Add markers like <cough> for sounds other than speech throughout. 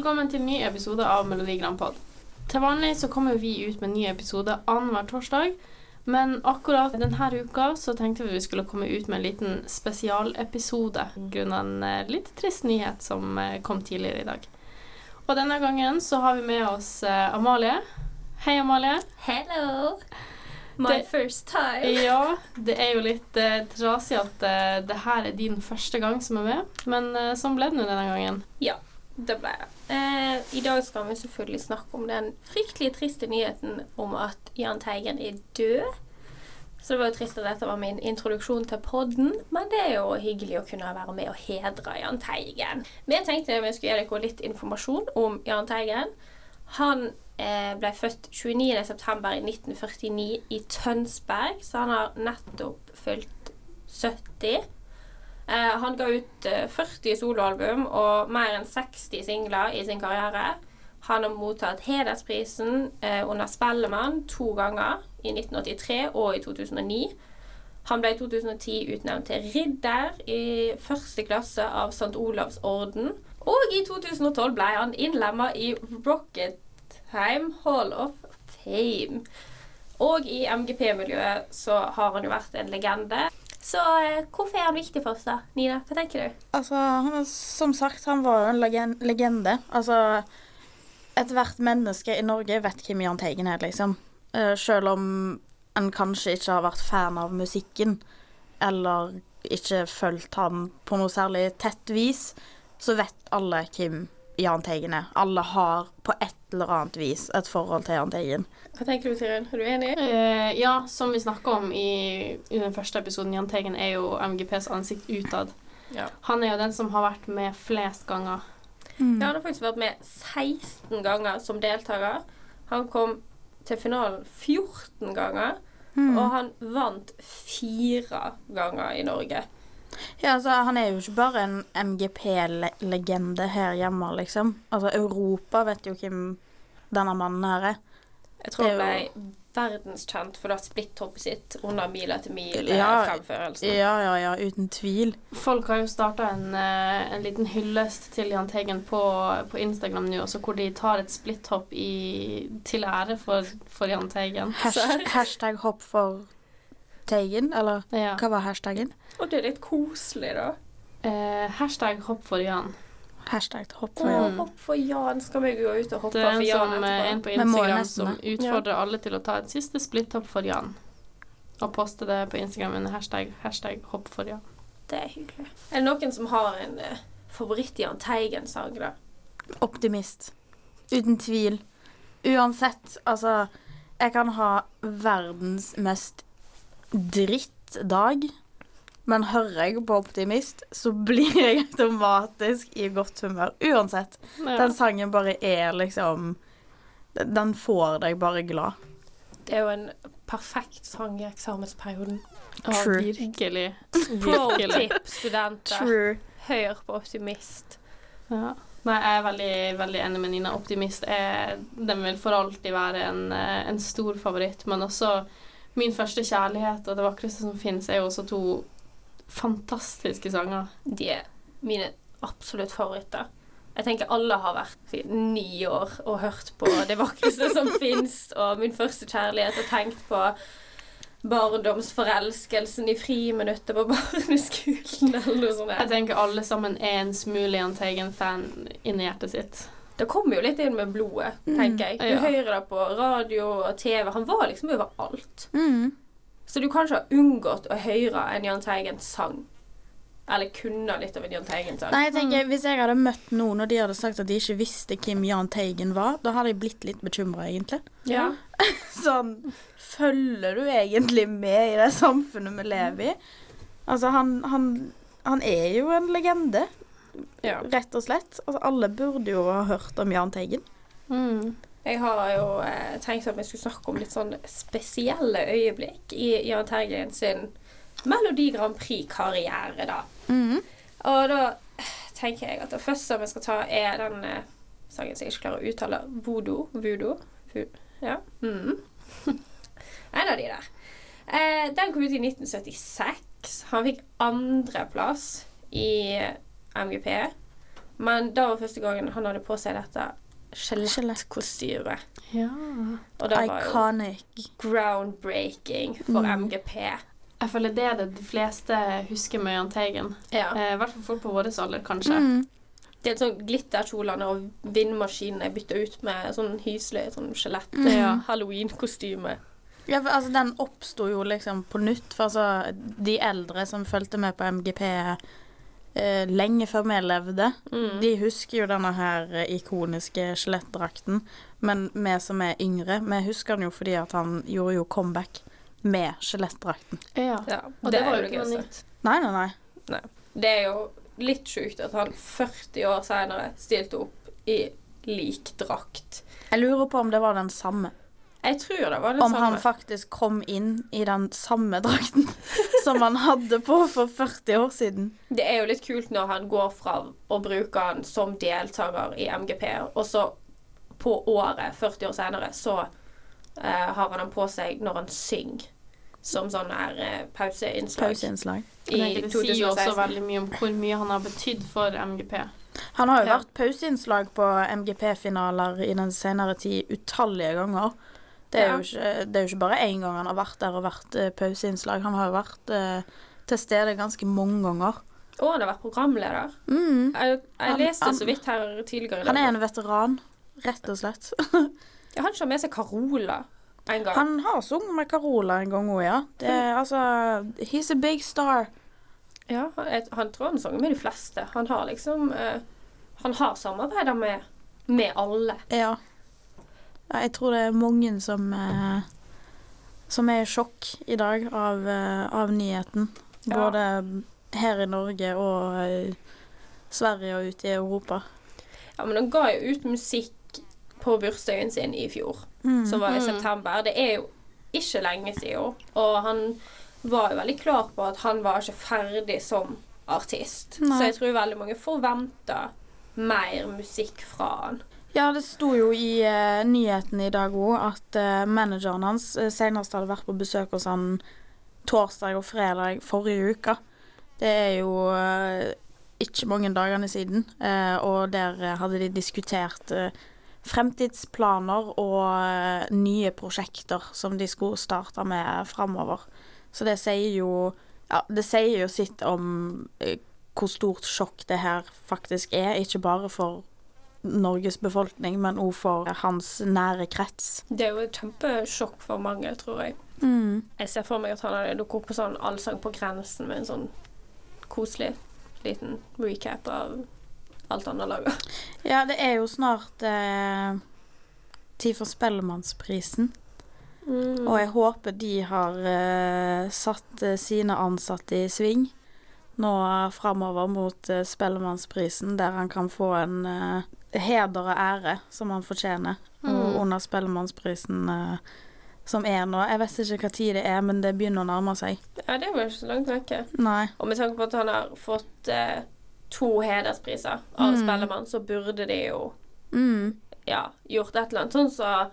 Velkommen til en ny episode av Melodi Grand Pod. Til vanlig så kommer vi ut med en ny episode annenhver torsdag, men akkurat denne uka så tenkte vi vi skulle komme ut med en liten spesialepisode grunnet en eh, litt trist nyhet som eh, kom tidligere i dag. Og denne gangen så har vi med oss eh, Amalie. Hei, Amalie. Hello! My Det- first time. Ja, det er jo litt eh, trasig at eh, det her er din første gang som er med, men eh, sånn ble det nå denne gangen. Ja, det ble det. Eh, I dag skal vi selvfølgelig snakke om den fryktelig triste nyheten om at Jahn Teigen er død. Så det var jo trist at dette var min introduksjon til podden, men det er jo hyggelig å kunne være med og hedre Jahn Teigen. Vi tenkte vi skulle gi dere litt informasjon om Jahn Teigen. Han eh, ble født 29.9.1949 i Tønsberg, så han har nettopp fylt 70. Eh, han ga ut eh, 40 soloalbum og mer enn 60 singler i sin karriere. Han har mottatt hedersprisen eh, under Spellemann to ganger, i 1983 og i 2009. Han ble i 2010 utnevnt til ridder i første klasse av St. Olavs orden. Og i 2012 ble han innlemma i Rocketheim Hall of Fame. Og i MGP-miljøet så har han jo vært en legende. Så eh, hvorfor er han viktig for oss, da? Nina, hva tenker du? Altså, han, som sagt, han var jo en legen legende. Altså, ethvert menneske i Norge vet hvem Jahn Teigen er, liksom. Eh, selv om en kanskje ikke har vært fan av musikken, eller ikke fulgt ham på noe særlig tett vis, så vet alle hvem Jahn Teigen er. Alle har på et eller annet vis et forhold til Jahn Teigen. Hva tenker du, Tiril? Er du enig? Uh, ja, som vi snakka om i, i den første episoden, Jahn Teigen er jo MGPs ansikt utad. Ja. Han er jo den som har vært med flest ganger. Mm. Ja, han har faktisk vært med 16 ganger som deltaker. Han kom til finalen 14 ganger, Mm. og han vant fire ganger i Norge. Ja, altså, han er jo ikke bare en MGP-legende her hjemme, liksom. Altså, Europa vet jo hvem denne mannen her er. Jeg tror han er ble verdenskjent for da splitthoppet sitt under Mil etter Ja, mil-fremførelsen. Ja, ja, ja, uten tvil. Folk har jo starta en, eh, en liten hyllest til Jahn Teigen på, på Instagram nå, også hvor de tar et splitthopp i, til ære for, for Jahn Teigen. Hashtag, hashtag hopp for Teigen, eller Ja. hva var hashtaggen? Og det er litt koselig, da. Eh, hashtag hopp for Jan. Hashtag hopp for Jan. Å, hopp for Jan. Skal vi gå ut og hoppe for Jan Det er en etterpå? på Instagram nesten som utfordrer utfordrer alle til å ta et siste splitthopp for Jan. Og poste det på Instagram under hashtag, hashtag hopp for Jan. Det er hyggelig. Er det noen som har en uh, favoritt-Jahn Teigen-sang, da? Optimist. Uten tvil. Uansett, altså Jeg kan ha verdens mest drittdag, men hører jeg på Optimist, så <laughs> blir jeg automatisk i godt humør. Uansett. Ja. Den sangen bare er liksom Den får deg bare glad. Det er jo en perfekt sang i eksamensperioden. True. virkelig. Pro tip, studenter. True. Hør på Optimist. Ja. Nei, jeg er veldig, veldig enig med Nina. Optimist er Den vil for alltid være en, eh, en stor favoritt, men også Min første kjærlighet og Det vakreste som finnes, er jo også to fantastiske sanger. De er mine absolutt favoritter. Jeg tenker alle har vært ni år og hørt på det vakreste som <laughs> fins, og min første kjærlighet, og tenkt på barndomsforelskelsen i friminuttet på <laughs> barneskolen, eller noe sånt. Jeg tenker alle sammen er en smule Jahn Teigen-fan inni hjertet sitt. Det kommer jo litt inn med blodet, Mm, tenker jeg. Du ja. hører det på radio og TV. Han var liksom overalt. Mm. Så du kan ikke ha unngått å høre en Jahn Teigen-sang. Eller kunne litt av en Jahn Teigen-sang. Nei, jeg tenker, Hvis jeg hadde møtt noen og de hadde sagt at de ikke visste hvem Jahn Teigen var, da hadde jeg blitt litt bekymra, egentlig. Ja. <laughs> Sånn Følger du egentlig med i det samfunnet vi lever i? Altså, han, han, han er jo en legende, ja. rett og slett. Altså, alle burde jo ha hørt om Jahn Teigen. Mm. Jeg har jo eh, tenkt at vi skulle snakke om litt sånn spesielle øyeblikk i Jahn Teigen sin Melodi Grand Prix-karriere, da. Mhm. Og da tenker jeg at det første vi skal ta, er den eh, sangen som jeg ikke klarer å uttale. Voodoo. Voodoo. Vo- Ja. Mhm. <laughs> en av de der. Eh, den kom ut i 1976. Han fikk andreplass i MGP. Men da var første gangen han hadde på seg dette skjelettkostymet. Ja. Og det var jo Iconic. groundbreaking for Mm. MGP. Jeg føler det er det de fleste husker med Jahn Teigen. Ja. Eh, I hvert fall folk på vår alder, kanskje. Mm. Det er sånn glitterkjolene og vindmaskinen er bytta ut med sånn hyselig sånn skjelett. Mm. Ja. Halloween-kostyme. Ja, for, altså, den oppsto jo liksom på nytt. For altså, de eldre som fulgte med på MGP eh, lenge før vi levde, Mm. de husker jo denne her eh, ikoniske skjelettdrakten. Men vi som er yngre, vi husker den jo fordi at han gjorde jo comeback med skjelettdrakten. Ja. Ja, Og det, var jo ikke noe nytt. Nei, nei, nei. Det er jo litt sjukt at han 40 år senere stilte opp i lik drakt. Jeg lurer på om det var den samme. Jeg tror det var det Om samme. han faktisk kom inn i den samme drakten <laughs> som han hadde på for 40 år siden. Det er jo litt kult når han går fra å bruke han som deltaker i MGP, og så på året, 40 år senere, så uh, har han han på seg når han synger. Som sånn her eh, pauseinnslag. Pauseinnslag. I det sier jo også veldig mye om hvor mye han har betydd for MGP. Han har jo Ja. vært pauseinnslag på MGP-finaler i den senere tid utallige ganger. Det er, Ja. jo ikke, det er jo ikke bare én gang han har vært der og vært uh, pauseinnslag. Han har jo vært uh, til stede ganske mange ganger. Og han har vært programleder. Mm. Jeg, jeg Han- leste han- så vidt her tidligere i Han er en veteran, rett og slett. <laughs> Ja, han har med seg Carola en gang. Han har sunget med Carola en gang òg, ja. Det er altså He's a big star. Ja, han, han tror han sanger med de fleste. Han har liksom uh, Han har samarbeider med, med alle. Ja. Ja, Jeg tror det er mange som eh, som er i sjokk i dag av, eh, av nyheten. Ja. Både her i Norge og eh, Sverige og ute i Europa. Ja, men han ga jo ut musikk på bursdagen sin i fjor, Mm. som var i Mm. september. Det er jo ikke lenge siden. Og han var jo veldig klar på at han var ikke ferdig som artist. Nei. Så jeg tror veldig mange forventer mer musikk fra han. Ja, det sto jo i uh, nyheten i dag òg at uh, manageren hans uh, senest hadde vært på besøk hos han torsdag og fredag forrige uke. Det er jo uh, ikke mange dagene siden, eh, og der eh, hadde de diskutert eh, fremtidsplaner og eh, nye prosjekter som de skulle starte med framover. Så det sier jo ja, det sier jo sitt om eh, hvor stort sjokk det her faktisk er, ikke bare for Norges befolkning, men òg for hans nære krets. Det er jo et kjempesjokk for mange, tror jeg. Mm. Jeg ser for meg at han hadde dukket opp på sånn Allsang på grensen med en sånn koselig liten recap av alt han har laga. Ja, det er jo snart eh, tid for Spellemannsprisen, Mm. og jeg håper de har eh, satt eh, sine ansatte i sving nå eh, framover mot eh, Spellemannsprisen, der han kan få en eh, heder og ære som han fortjener, og Mm. under Spellemannsprisen Uh, som er nå. Jeg vet ikke hva tid det er, men det begynner å nærme seg. Ja, det var ikke så langt vekke. Nei. Og med tanke på at han har fått eh, to hederspriser av Mm. Spellemann, så burde de jo Mm. ja, gjort et eller annet. Sånn som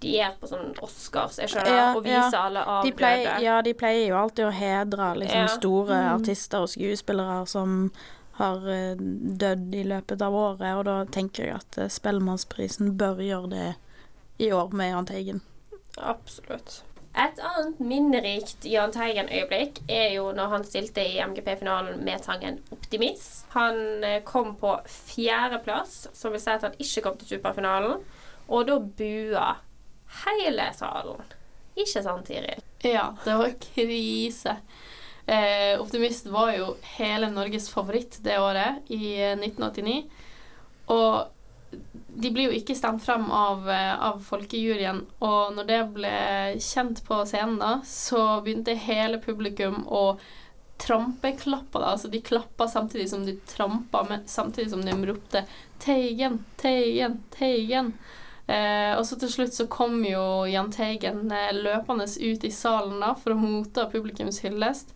de gjør på sånn Oscars, jeg skjønner, Ja, og viser ja. alle De pleier, ja, de pleier jo alltid å hedre liksom, Ja. store Mm. artister og skuespillere som har eh, dødd i løpet av året, og da tenker jeg at eh, Spellemannsprisen bør gjøre det i år med Jahn Teigen. Absolutt. Et annet minnerikt Jahn Teigen-øyeblikk er jo når han stilte i MGP-finalen med sangen 'Optimist'. Han eh, kom på fjerdeplass, som vil si at han ikke kom til superfinalen. Og da bua hele salen. Ikke sant, Tiril? Ja, det var krise. Eh, Optimist var jo hele Norges favoritt det året, i eh, 1989. Og de blir jo ikke stemt frem av, eh, av folkejuryen. Og når det ble kjent på scenen, da, så begynte hele publikum å trampeklappe. Da. Altså, de klappa samtidig som de trampa, samtidig som de ropte 'Teigen, Teigen, Teigen'. Eh, og så til slutt så kom jo Jahn Teigen eh, løpende ut i salen da for å motta publikums hyllest.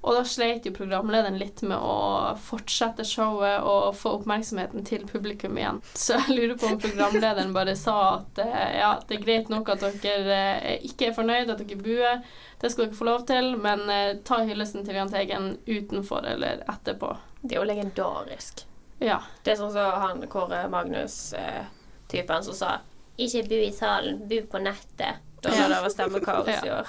Og da sleit jo programlederen litt med å fortsette showet og få oppmerksomheten til publikum igjen. <laughs> Så jeg lurer på om programlederen bare sa at eh, ja, det er greit nok at dere eh, ikke er fornøyd, at dere buer. Det skal dere få lov til, men eh, ta hyllesten til Jahn Teigen utenfor eller etterpå. Det er jo legendarisk. Ja. Det er sånn som han Kåre Magnus-typen som sa 'ikke bu i salen, bu på nettet'. Da Ja. det var stemmekaos i Ja. år.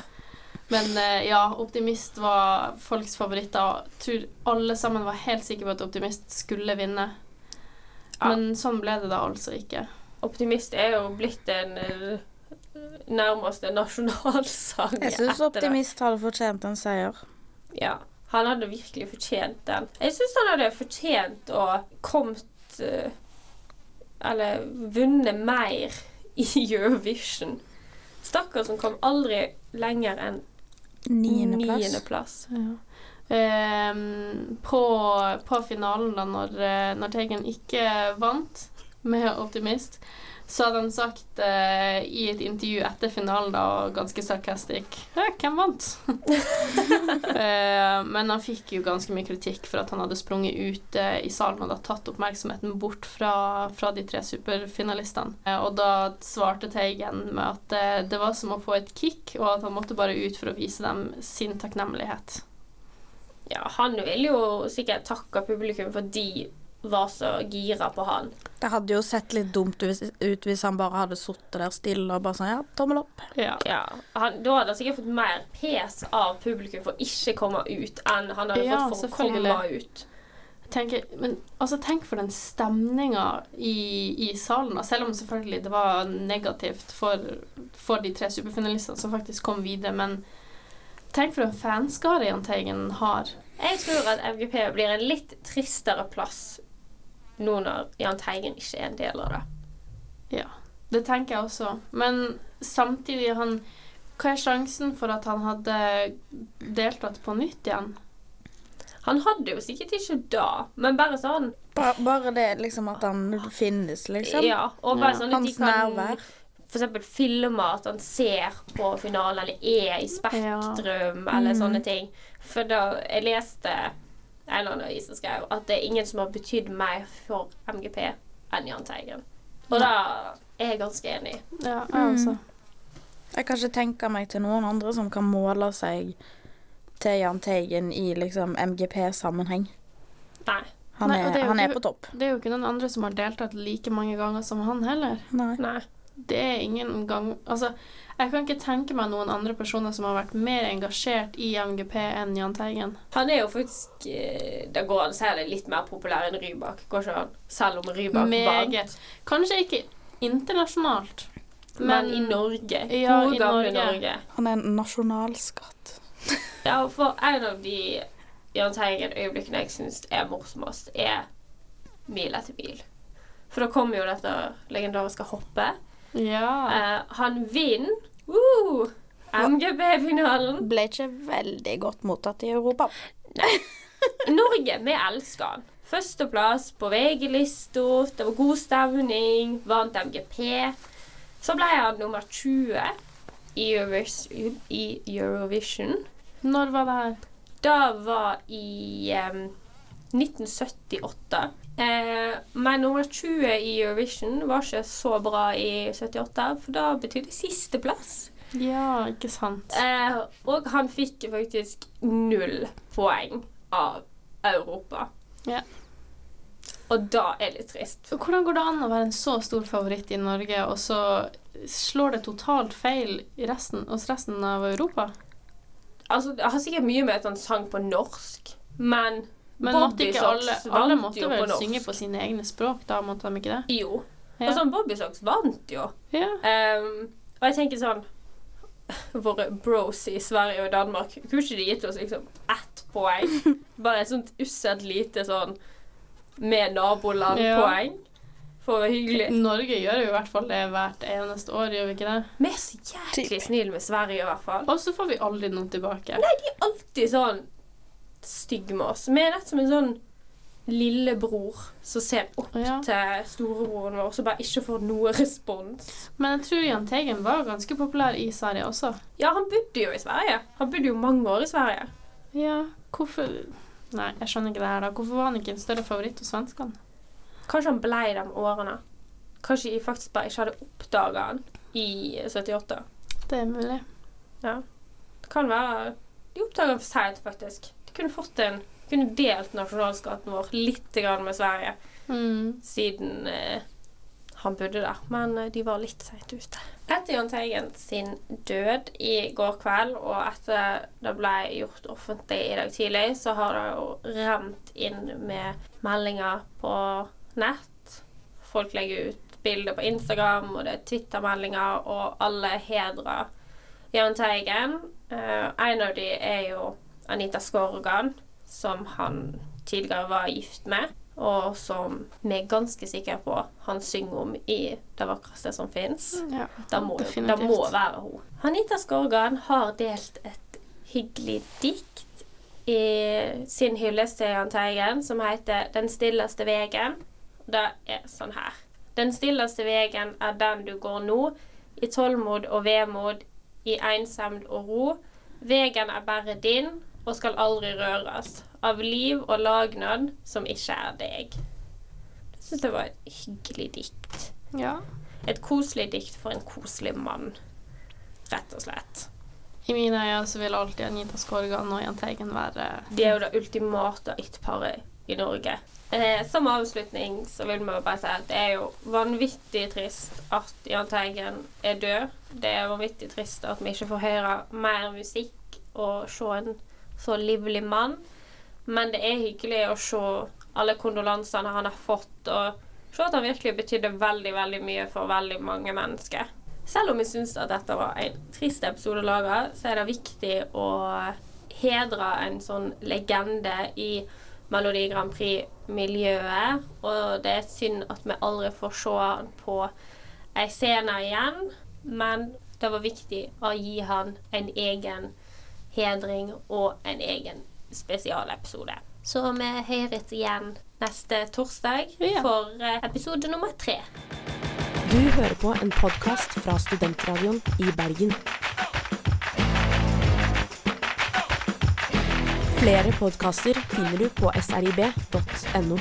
Men eh, ja, Optimist var folks favoritter. og tror alle sammen var helt sikre på at Optimist skulle vinne. Ja. Men sånn ble det da altså ikke. Optimist er jo blitt en nærmeste nærmest en nasjonalsang. Jeg syns det. Optimist hadde fortjent en seier. Ja. Han hadde virkelig fortjent den. Jeg syns han hadde fortjent å kommet eh, Eller vunnet mer i Eurovision. Stakkar som kom aldri lenger enn Niendeplass. niendeplass. Ja. Ehm, på, på finalen, da, når, eh, når Teigen ikke vant med Optimist, så hadde han sagt eh, i et intervju etter finalen, da, ganske sarkastisk «Ja, Hvem vant? <laughs> Eh, men han fikk jo ganske mye kritikk for at han hadde sprunget ut i salen og da tatt oppmerksomheten bort fra, fra de tre superfinalistene. Eh, og da svarte Teigen med at eh, det var som å få et kick, og at han måtte bare ut for å vise dem sin takknemlighet. Ja, han vil jo sikkert takke publikum for de var så gira på han. Det hadde jo sett litt dumt ut hvis- han bare hadde sittet der stille og bare sånn Ja, tommel opp. Ja. Ja, han, Da hadde han sikkert fått mer pes av publikum for ikke komme ut enn han hadde Ja, fått for å komme ut. tenker, men altså, tenk for den stemninga i, i salen, da. Selv om selvfølgelig det var negativt for, for de tre superfinalistene som faktisk kom videre. Men tenk for en fanskare Jahn Teigen har. Jeg tror at MGP blir en litt tristere plass nå når Jahn Teigen ikke er en del av det. Ja, det tenker jeg også. Men samtidig, han Hva er sjansen for at han hadde deltatt på nytt igjen? Han hadde jo sikkert ikke da, men bare sånn Bare, bare det liksom at han finnes, liksom. Ja, og bare Ja. sånn at de kan nærvær. for eksempel filme at han ser på finalen, eller er i Spektrum, eller Mm. sånne ting. For da jeg leste en og skrev at det er ingen som har betydd mer for MGP enn Jahn Teigen. Og da er jeg ganske enig. Ja, jeg Mm. også. Jeg kan ikke tenke meg til noen andre som kan måle seg til Jahn Teigen i liksom MGP-sammenheng. Nei. Han, er, Nei, er han er ikke- på topp. Det er jo ikke noen andre som har deltatt like mange ganger som han heller. Nei. Nei. Det er ingen gang Altså, jeg kan ikke tenke meg noen andre personer som har vært mer engasjert i MGP enn Jahn Teigen. Han er jo faktisk eh, Da går han det litt mer populær enn Rybak. Går ikke an? Selv om Rybak vant. Meget. Kanskje ikke internasjonalt, Men, i Norge. Ja, i gamle Norge. Norge. Han er en nasjonalskatt. <laughs> Ja, for en av de Jahn Teigen-øyeblikkene jeg syns er morsomst, er Mil etter bil. For da kommer jo dette legendariske hoppet. Ja. Uh, han vinner uh, MGP-finalen. Ble ikke veldig godt mottatt i Europa. Nei. Norge, vi elsker han. Førsteplass på VG-lista, det var god stemning, vant MGP. Så ble han nummer 20 i Eurovis- i Eurovision. Når var det her? Da var i em, 1978. Eh, men nummer 20 i Eurovision var ikke så bra i 78, for da betydde sisteplass. Ja, ikke sant. Eh, og han fikk faktisk null poeng av Europa. Ja. Og da er det litt trist. Hvordan går det an å være en så stor favoritt i Norge, og så slår det totalt feil i resten, hos resten av Europa? Altså, Det har sikkert mye med at han sang på norsk, men Men måtte ikke alle Alle måtte vel på synge på sine egne språk, da måtte de ikke det? Jo. Ja. Altså, Bobby Socks vant jo. ja. Um, og jeg tenker sånn <laughs> Våre bros i Sverige og Danmark Kunne ikke de gitt oss liksom ett poeng? <laughs> Bare et sånt usselt lite sånn med naboland-poeng? For å være hyggelig. Norge gjør jo i hvert fall det hvert eneste år, gjør vi ikke det? Vi er så jæklig snille med Sverige, i hvert fall. Og så får vi aldri noen tilbake. Nei, De er alltid sånn stygge med oss. Vi er nett som en sånn lillebror som ser opp Ja. til storebroren vår, som bare ikke får noe respons. Men jeg tror Jahn Teigen var ganske populær i Sverige også. Ja, han bodde jo i Sverige. Han bodde jo mange år i Sverige. Ja, hvorfor Nei, jeg skjønner ikke det her, da. Hvorfor var han ikke en større favoritt hos svenskene? Kanskje han blei de årene. Kanskje de faktisk bare ikke hadde oppdaga han i 78. Det er mulig. Ja. Det kan være De oppdaga han for seint, faktisk. Kunne fått en kunne delt nasjonalskatten vår litt med Sverige. Mm. siden eh, han bodde der. Men eh, de var litt seint ute. Etter Jahn Teigen sin død i går kveld, og etter det ble gjort offentlig i dag tidlig, så har det jo rent inn med meldinger på nett. Folk legger ut bilder på Instagram, og det er Twitter-meldinger, og alle hedrer Jahn Teigen. Eh, en av de er jo Anita Skorgan, som han tidligere var gift med og som vi er ganske sikre på han synger om i 'Det vakreste som fins'. Ja, Det må, det må være hun. Anita Skorgan har delt et hyggelig dikt i sin hyllest til Jahn Teigen, som heter 'Den stilleste vegen'. Det er sånn her. Den stilleste vegen er den du går nå, i tålmod og vemod, i ensemd og ro. Vegen er bare din og skal aldri røres av liv og lagnad som ikke er deg. Jeg syns det var et hyggelig dikt. Ja. Et koselig dikt for en koselig mann, rett og slett. I mine øyne så vil alltid Anita Skorgan og Jahn Teigen være De er jo det ultimate it-paret i Norge. Eh, som avslutning så vil vi bare si at det er jo vanvittig trist at Jahn Teigen er død. Det er vanvittig trist at vi ikke får høre mer musikk og se en så livlig mann. Men det er hyggelig å se alle kondolansene han har fått, og se at han virkelig betydde veldig, veldig mye for veldig mange mennesker. Selv om jeg syns at dette var en trist episode å lage, så er det viktig å hedre en sånn legende i Melodi Grand Prix-miljøet. Og det er synd at vi aldri får se han på ei scene igjen, men det var viktig å gi han en egen hedring og en egen spesialepisode. Så vi høres igjen neste torsdag for eh, episode nummer tre. Du hører på en podkast fra Studentradioen i Bergen. Flere podkaster finner du på srib.no.